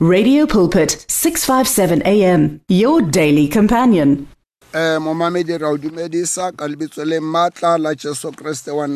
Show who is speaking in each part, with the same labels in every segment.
Speaker 1: Radio Pulpit 657 AM your daily companion.
Speaker 2: eh matla la wa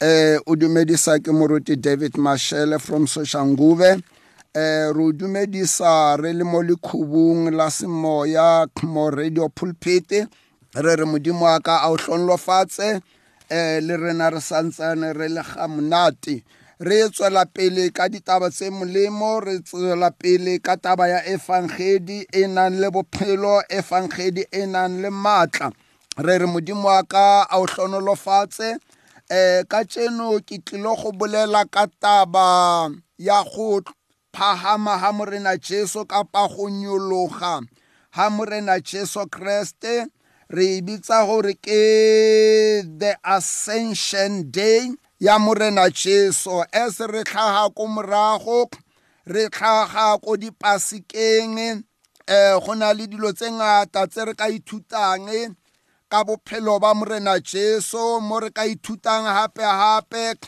Speaker 2: eh David Mashele from Soshanguve. Eh re o dumedisa re le mo lekhubung la semoya mo radio pulpit. Re re modimo wa ka a o eh le rena re santsane re le ga monate re tswela pele ka ditaba tse molemo re tswela pele ka taba ya efangedi e nang le bophelo efangedi e nang le maatla re re modimo wa ka a o hlonolofatse. Eh ka tseno ke tlilo go bolela ka taba ya go phahama ha morena Jesu ka pa go nyologa ha morena Jesu Kriste re bitsa gore ke the ascension day ya morena Jesu as re tlhaga ko morago re tlhaga ko dipasikeng eh go na le dilo tse ngata tse re ka ithutang ka bophelo ba morena Jesu mo re ka ithutang hape hape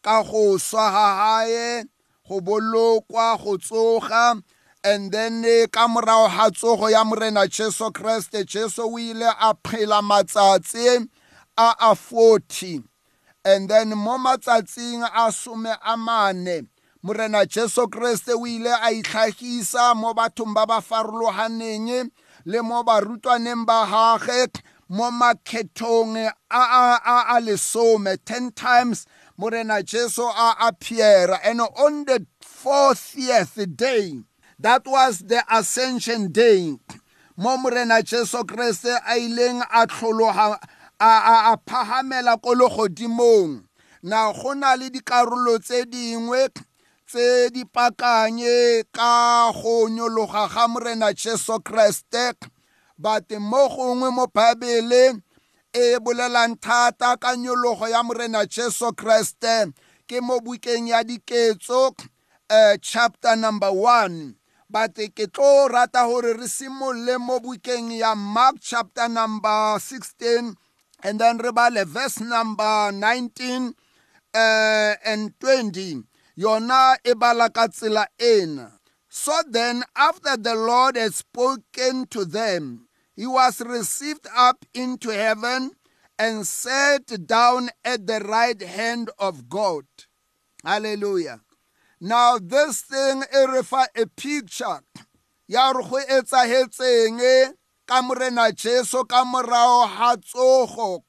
Speaker 2: ka go swa ha hae go bolokwa go tsoga and then ka morago ga tsogo ya morena Jesu Kriste Jesu o ile a phela matsatsi a a 40 and then mo matsatsing a some a mane. Morena Jesu Kriste o ile a itlhagisa mo bathong ba ba farologaneng le mo barutwaneng ba gage mo makgethong a a a lesome. 10 times morena Jesu a appear. And on the 40th day that was the ascension day mo morena Jesu Kriste a ileng a tlhologa a a phahamela ko legodimong na go na le dikarolo tse dingwe tse di pakanye ka go nyologa ga morena Jesu Kriste but mo gongwe mo Bible e bolelang thata ka nyologo ya morena Jesu Kriste ke mo bukeng ya diketso uh, chapter number 1 but ke tlo rata gore re simolle mo bukeng ya Mark chapter number 16 and then re bale verse number 19 uh, and 20 yona e bala ka tsela ena. So then after the lord had spoken to them he was received up into heaven and sat down at the right hand of god. Hallelujah. Now this thing e re fa a picture ka morena Jesu ka morao ha tsogo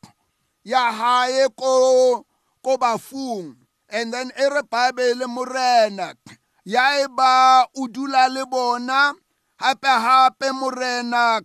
Speaker 2: ya hae ko ko bafung. And then e re bible morena ya e ba o dula le bona hape hape morena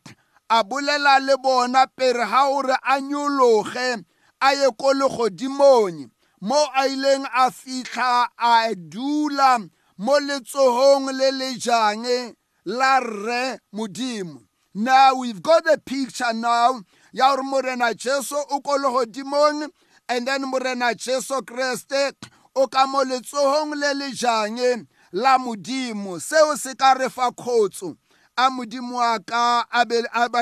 Speaker 2: a bolela le bona pere ha ore a nyologe a ye ko legodimong. Mo a ileng a fitlha a dula mo letsohong le lejang la rre modimo now we've got a picture now. Ya morena jesu o ko and then morena jesu kreste o ka mo letsohong le lejang la modimo. Seo se ka re fa kgotso a modimo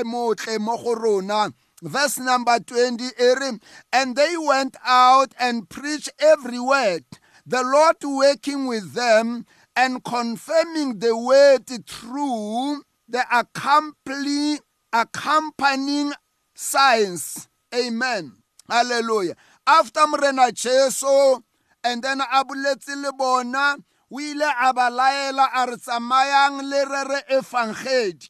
Speaker 2: mo verse number 20 ere and they went out and preached everywhere the lord working with them and confirming the word through the accompanying, accompanying signs. Amen. Hallelujah. After morena Jesu and then a boletse le bona o ile a ba laela a re tsamayang le re re efangedi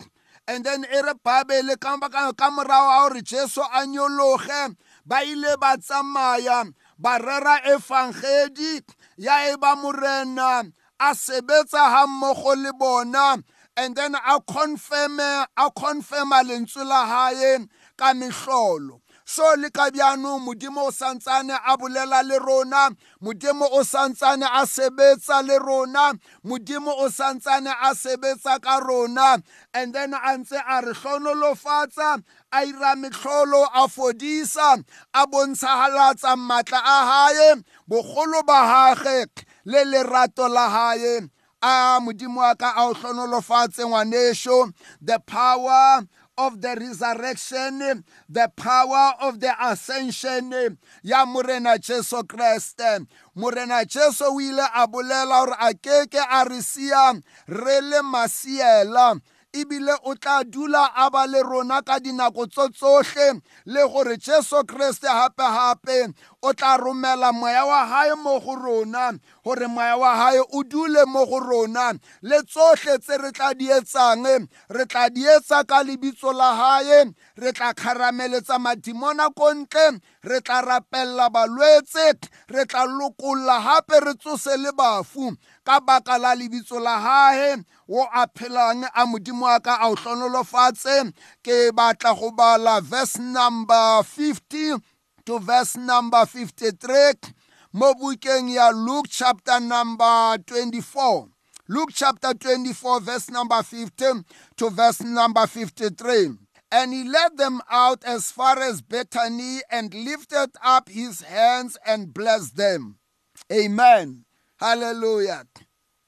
Speaker 2: and then e re bible ka morago a gore jesu a nyologe ba ile ba tsamaya ba rera efangedi ya e ba morena a sebetsa ha mmogo le bona and then a confirm a confirma lentswe la hae ka mehlolo. So le ka bjano modimo o santsane a bolela le rona modimo o santsane a sebetsa le rona modimo o santsane a sebetsa ka rona and then a ntse a re hlonolofatsa a ira mehlolo a fodisa a bontshahalatsa maatla a hae bogolo ba gage le lerato la hae. A modimo wa ka a o hlonolofatse ngwanesho the power of the resurrection the power of the ascension ya morena jesu kreste. Morena jesu o ile a bolela gore a keke a re sia re le masiela. Ebile o tla dula a ba le rona ka dinako tso tsohle le gore jesu kreste gape-gape o tla romela moya wa hae mo go rona. Gore moya wa hae o dule mo go rona. Le tsohle tse re tla di etsang re tla di etsa ka lebitso la hae re tla kgarameletsa madimona ko ntle re tla rapella balwetse re tla lokolla gape re tsose le bafu. Ka baka la lebitso la hae wo a phelang a modimo wa ka a o hlonolofatse ke batla go bala verse number 50 to verse number 53 mo ya luke chapter number 24 luke chapter 24 verse number 15 to verse number 53 and he led them out as far as Bethany and lifted up his hands and blessed them. Amen. Hallelujah.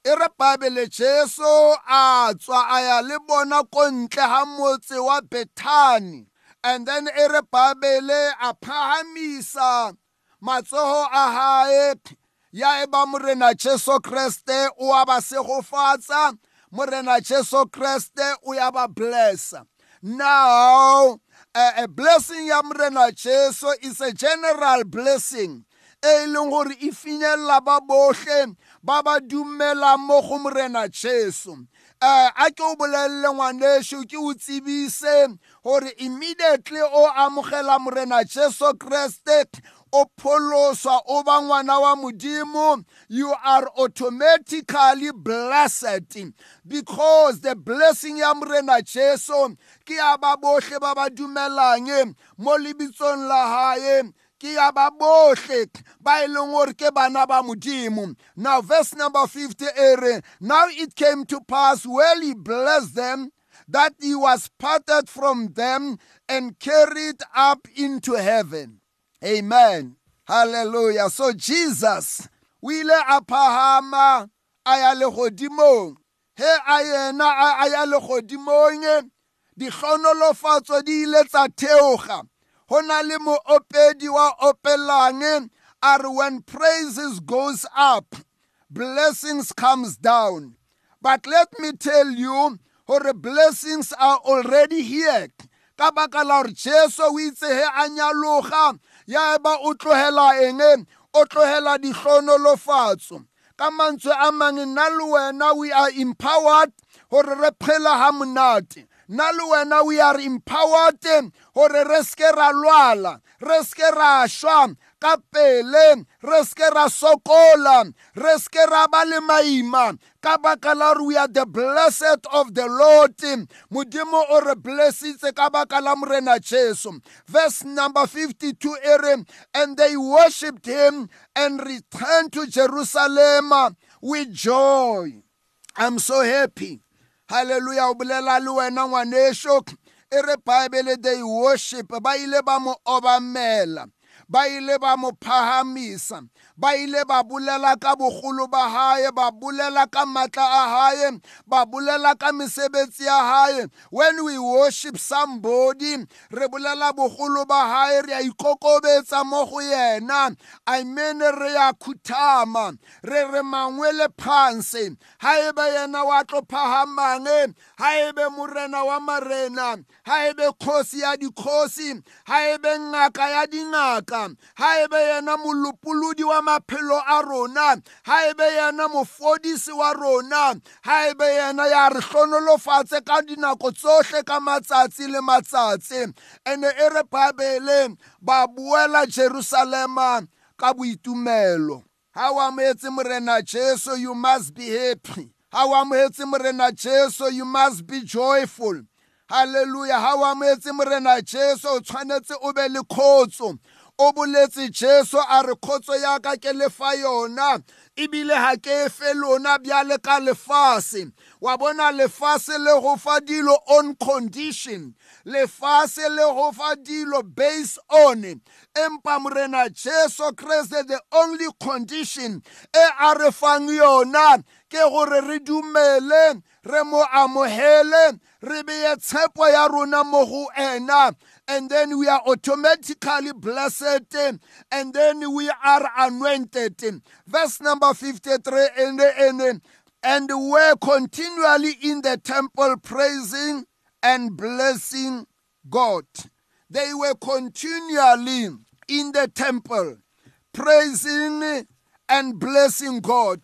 Speaker 2: e re babele jesu a tswa a ya le bona ko ntle motse wa bethani and then e re a matsogo a gae ya e ba morena jesu kreste o a ba segofatsa. Morena jesu kreste o ya ba blessa. Now a, a blessing ya morena jesu is a general blessing e leng gore e finyelela ba bohle ba ba dumela mo go morena jesu. Um a ke o bolelele ngwanešo ke o tsebise gore immediately o amogela morena jesu kreste o o ba ngwana wa modimo you are automatically blessed because the blessing ya morena jesu ke ya ba bohle ba ba dumelang mo lebitsong la ke ya ba ba e leng gore ke bana ba modimo. Now verse number 50 ere now it came to pass well he blessed them that he was parted from them and carried up into heaven amen. Hallelujah. So jesus o ile a phahama a ya legodimong. He a yena a ya legodimong dikgonolofatso di ile tsa theoga. Go na le moopedi wa opelang a re when praises goes up blessings comes down. But let me tell you gore blessings are already here. Ka baka la gore jesu o itse he a nyaloga ya eba o tlogela eng o tlogela dikgonolofatso ka mantswe a mangwe nna le wena we are empowered? Gore re phela ha monate. Nna le wena we are empowered? Gore re seke ra lwala re seke ra šwa ka pele re seke ra sokola re seke ra ba le maima. Ka baka la gore we are the blessed of the lord. Modimo o re blessitse ka baka la morena jesu. Verse number 52 e re and they worshipped him and returned to jerusalem with joy. I'm so happy. Hallelujah. O bolela le wena ngwanešo e re bible they worship. Ba ile ba mo obamela. Ba ile ba mo phahamisa ba ile ba bolela ka bogolo ba hae ba bolela ka matla a hae ba bolela ka mesebetsi ya hae. When we worship somebody re bolela bogolo ba hae re a ikokobetsa mo go yena. I mean re ya khuthama re re mangwele phansi. Ha ebe yena wa tlo phahamang ha ebe morena wa marena ha ebe kgosi ya dikgosi ha ebe ngaka ya dingaka ha ebe yena molopolodi wa maphelo a rona ha ebe yena mofodisi wa rona ha ebe yena ya re hlonolofatse ka dinako tsohle ka matsatsi le matsatsi. Ene e re babele ba boela jerusalema ka boitumelo. Ha o amoetse morena jesu you must be happy. Ha o amoetse morena jesu you must be joyful. Halleluja ha o amoetse morena jesu o tshwanetse o be le kgotso. O boletse jesu a re kgotso ya ka ke lefa yona ebile ha ke fe lona bjale ka lefase. Wa bona lefase le go fa dilo on condition lefase le go fa dilo based on. Empa morena jesu kreste the only condition e a re fang yona ke gore re dumele re mo amogele re beye tshepo ya rona mo go ena. And then we are automatically blessed and then we are anointed verse number 53 and, and, and were continually in the temple praising and blessing God. They were continually in the temple praising and blessing God.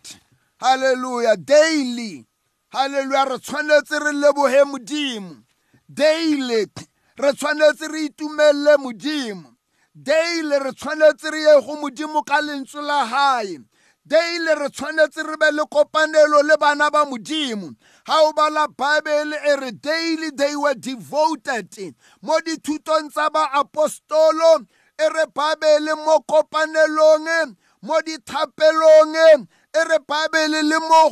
Speaker 2: Hallelujah. Daily. Hallelujah. Daily. Re tshwanetse re itumelle modimo. Daily re tshwanetse re ye go modimo ka lentswe la hae. daily re tshwanetse re be le kopanelo le bana ba modimo ga o bala bible e re daily they were devoted mo dithutong tsa baapostolo e re bible mo kopanelong mo dithapelong e re bible le mo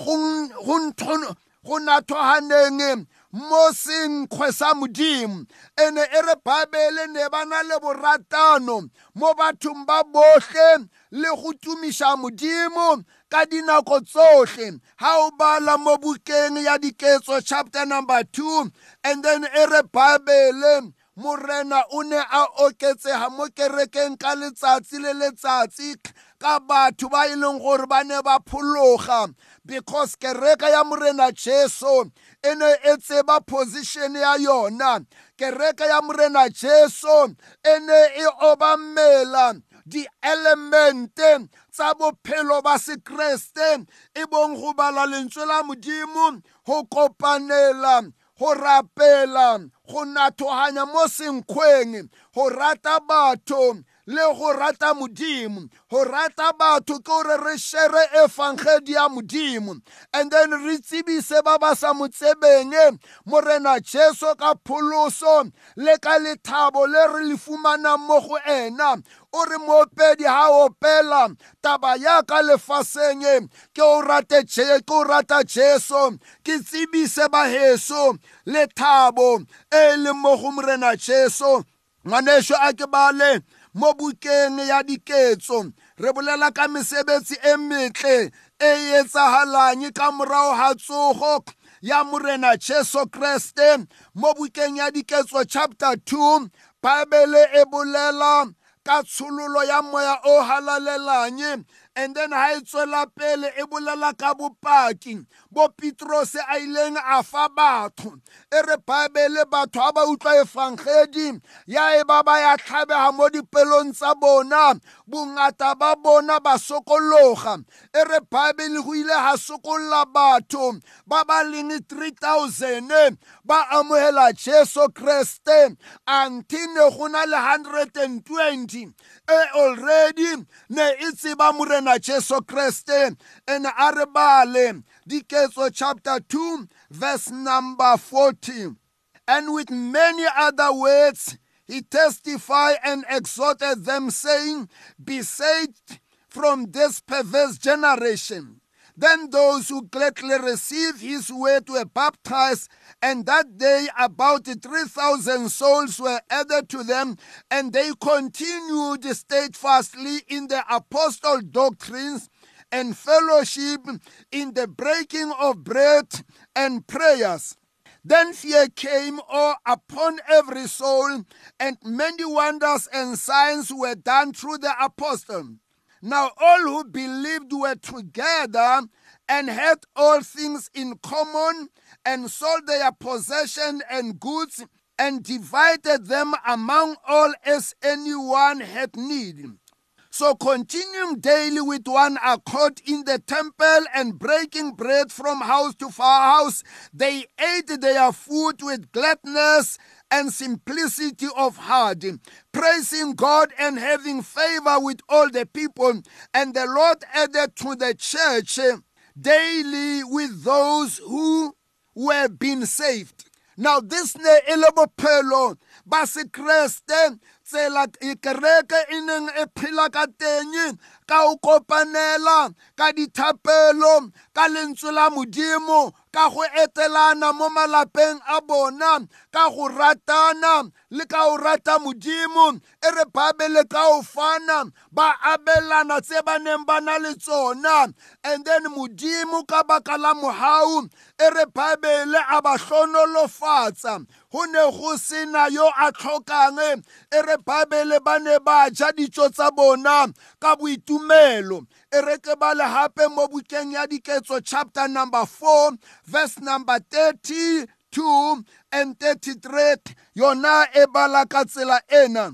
Speaker 2: go nathoganeng mo senkgwe sa modimo ene e re bible ne ba na le boratano mo bathong ba botlhe le go tumiša modimo ka dinako tsohle. Ha o bala mo bukeng ya diketso chapter number 2 and then e re bible morena o ne a oketsega mo kerekeng ka letsatsi le letsatsi. Ka batho ba e leng gore ba ne ba phologa because kereka ya morena jesu e ne e tseba position ya yona. Kereka ya morena jesu e ne e obamela di-elemente tsa bophelo ba sekreste e bong go bala lentswe la modimo go kopanela go rapela go nathoganya mo senkgweng go rata batho le go rata modimo go rata batho ke gore re shere efangedi ya modimo. And then re tsebise ba ba sa mo tsebeng morena jesu ka pholoso le ka lethabo le re le fumanang mo go ena. O re moopedi ha opela taba ya ka lefaseng ke o rate ke o rata jesu. Ke tsebise baheso lethabo e leng mo go morena jesu. Ngwaneso a ke bale mo bukeng ya diketso. Re bolela ka mesebetsi e metle e etsagalang ka morago ga tsogo ya morena jesu kreste. Mo bukeng ya diketso chapter 2 bible e bolela ka tshololo ya moya o halalelang. And then ha e tswela pele e bolela ka bopaki. Bo petrose a ileng a fa batho. E re bible batho ha ba utlwa efangedi ya e ba ba ya tlhabega mo dipelong tsa bona. Bongata ba bona ba sokologa. E re bible go ile ga sokolola batho. Ba ba leng 3000 ba amogela jesu kreste. Anti ne go na le 120 e already ne e tseba morena jesu kreste ene a re bale diketso chapter 2 verse number 40 and with many other words he testified and exhorted them saying be saved from this perverse generation then those who gladly received his word were baptized, and that day about 3,000 souls were added to them, and they continued steadfastly in the apostle doctrines and fellowship, in the breaking of bread and prayers. Then fear came all upon every soul, and many wonders and signs were done through the apostle. Now all who believed were together and had all things in common, and sold their possession and goods, and divided them among all as anyone had need. So continuing daily with one accord in the temple and breaking bread from house to house, they ate their food with gladness and simplicity of heart, praising God and having favor with all the people. And the Lord added to the church daily with those who were being saved. Now this ne e le bophelo ba sekreste tsela kereke e neng e teng ka o kopanela ka dithapelo ka lentswe la modimo ka go etelana mo malapeng a bona ka go ratana le ka o rata modimo e re babele ka o fana ba abelana tse ba neng ba na le tsona. And then modimo ka baka la mohau e re babele a ba hlonolofatsa. Go ne go sena yo a tlhokang e re babele ba ne ba ja dijo tsa bona ka boitumelo e re ke bale mo bukeng ya diketso chapter number 4 verse number 32 and 33 yona e bala ka tsela ena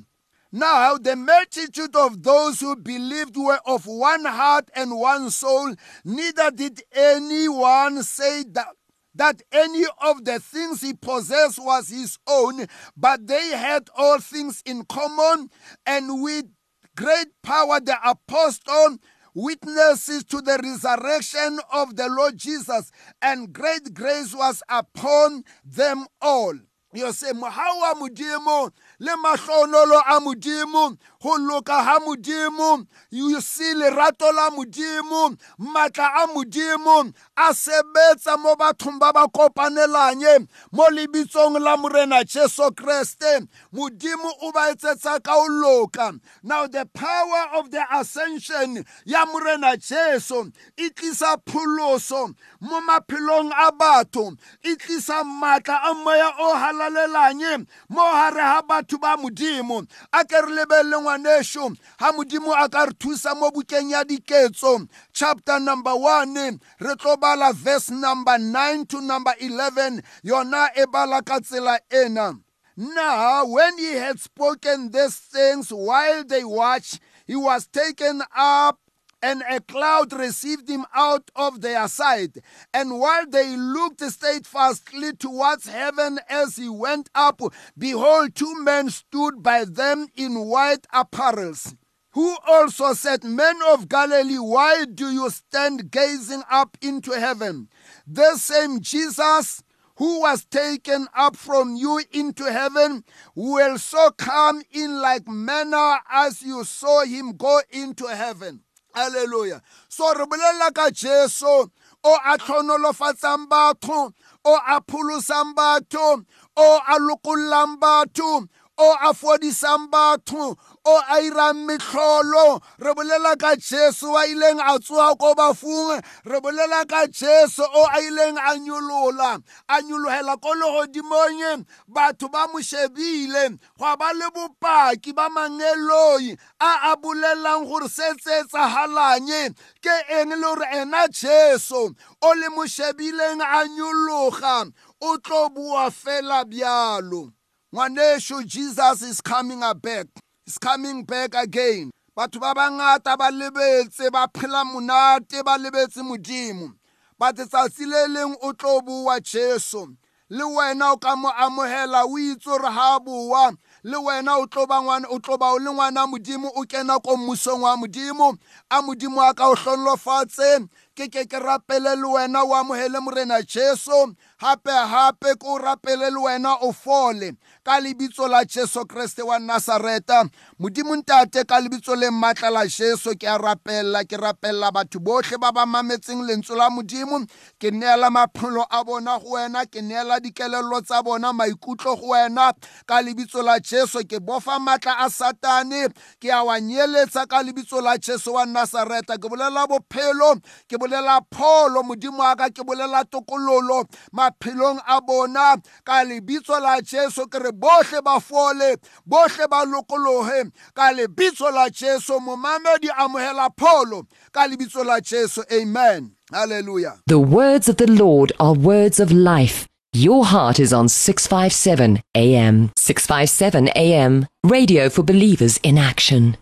Speaker 2: Now, the multitude of those who believed were of one heart and one soul. Neither did anyone say that, that any of the things he possessed was his own, but they had all things in common. And with great power, the apostle witnesses to the resurrection of the Lord Jesus, and great grace was upon them all. You say, le mahlonolo a modimo go loka ga modimo you see lerato la modimo maatla a modimo a sebetsa mo bathong ba ba kopanelanye mo lebitsong la morena jesu kreste. Modimo o ba etsetsa ka o loka. Now the power of the ascension ya morena jesu e tlisa pholoso mo maphelong a batho e tlisa maatla a moya o halalelanye mo gare ga batho ba modimo a ke re lebelele ngwaneso modimo a ka re thusa mo bukeng ya diketso. Chapter number 1 re tlo bala verse number 9 to number 11 yona e bala ka tsela ena. Now when he had spoken these things while they watched he was taken up and a cloud received him out of their sight. And while they looked steadfastly towards heaven as he went up, behold, two men stood by them in white apparels. Who also said, Men of Galilee, why do you stand gazing up into heaven? The same Jesus who was taken up from you into heaven will so come in like manner as you saw him go into heaven. Hallelujah. So re bolela ka Jesu o a tlhonolofatsang batho o a pholosang batho o a lokollang batho o a fodisang batho o a irang metlholo. Re bolela ka jesu a ileng a tsoga ko bafung. Re bolela ka jesu o a ileng a nyolola a nyologela ko legodimong batho ba mo shebile go ba le bopaki ba mangeloi a a bolelang gore se tse etsagalang ke eng le gore ena jesu o le mo shebileng a nyologa o tlo bua fela bjalo. Ngwaneso jesus is coming back. Is coming back again. Batho ba bangata ba lebetse ba phela monate ba lebetse modimo. Ba tsatsi le leng o tlo bua jesu. Le wena o ka mo amogela o itse gore ha boa le wena o tlo ba ngwana o tlo ba o le ngwana modimo o kena ko mmusong wa modimo. A modimo a ka o hlolofatse ke ke ke rapele le wena o amogele morena jesu. Gape gape ke o rapele le wena o fole. Ka lebitso la jesu kreste wa nasareta modimo ntate ka lebitso le maatla la jesu ke a rapella ke rapella batho botlhe ba ba mametseng lentswe la modimo. Ke neela maphelo a bona go wena ke neela dikelello tsa bona maikutlo go wena. Ka lebitso la jesu ke bofa maatla a satane. Ke a wa nyeletsa ka lebitso la jesu wa nasareta ke bolela bophelo ke bolela pholo modimo wa ka ke bolela tokololo. Maphelong a bona ka lebitso la jesu ke re ba fole ba ka lebitso la jesu momamedi pholo ka lebitso la jesu amen hallelujah
Speaker 3: The words of the Lord are words of life. Your heart is on 657 AM. 657 AM. Radio for believers in action.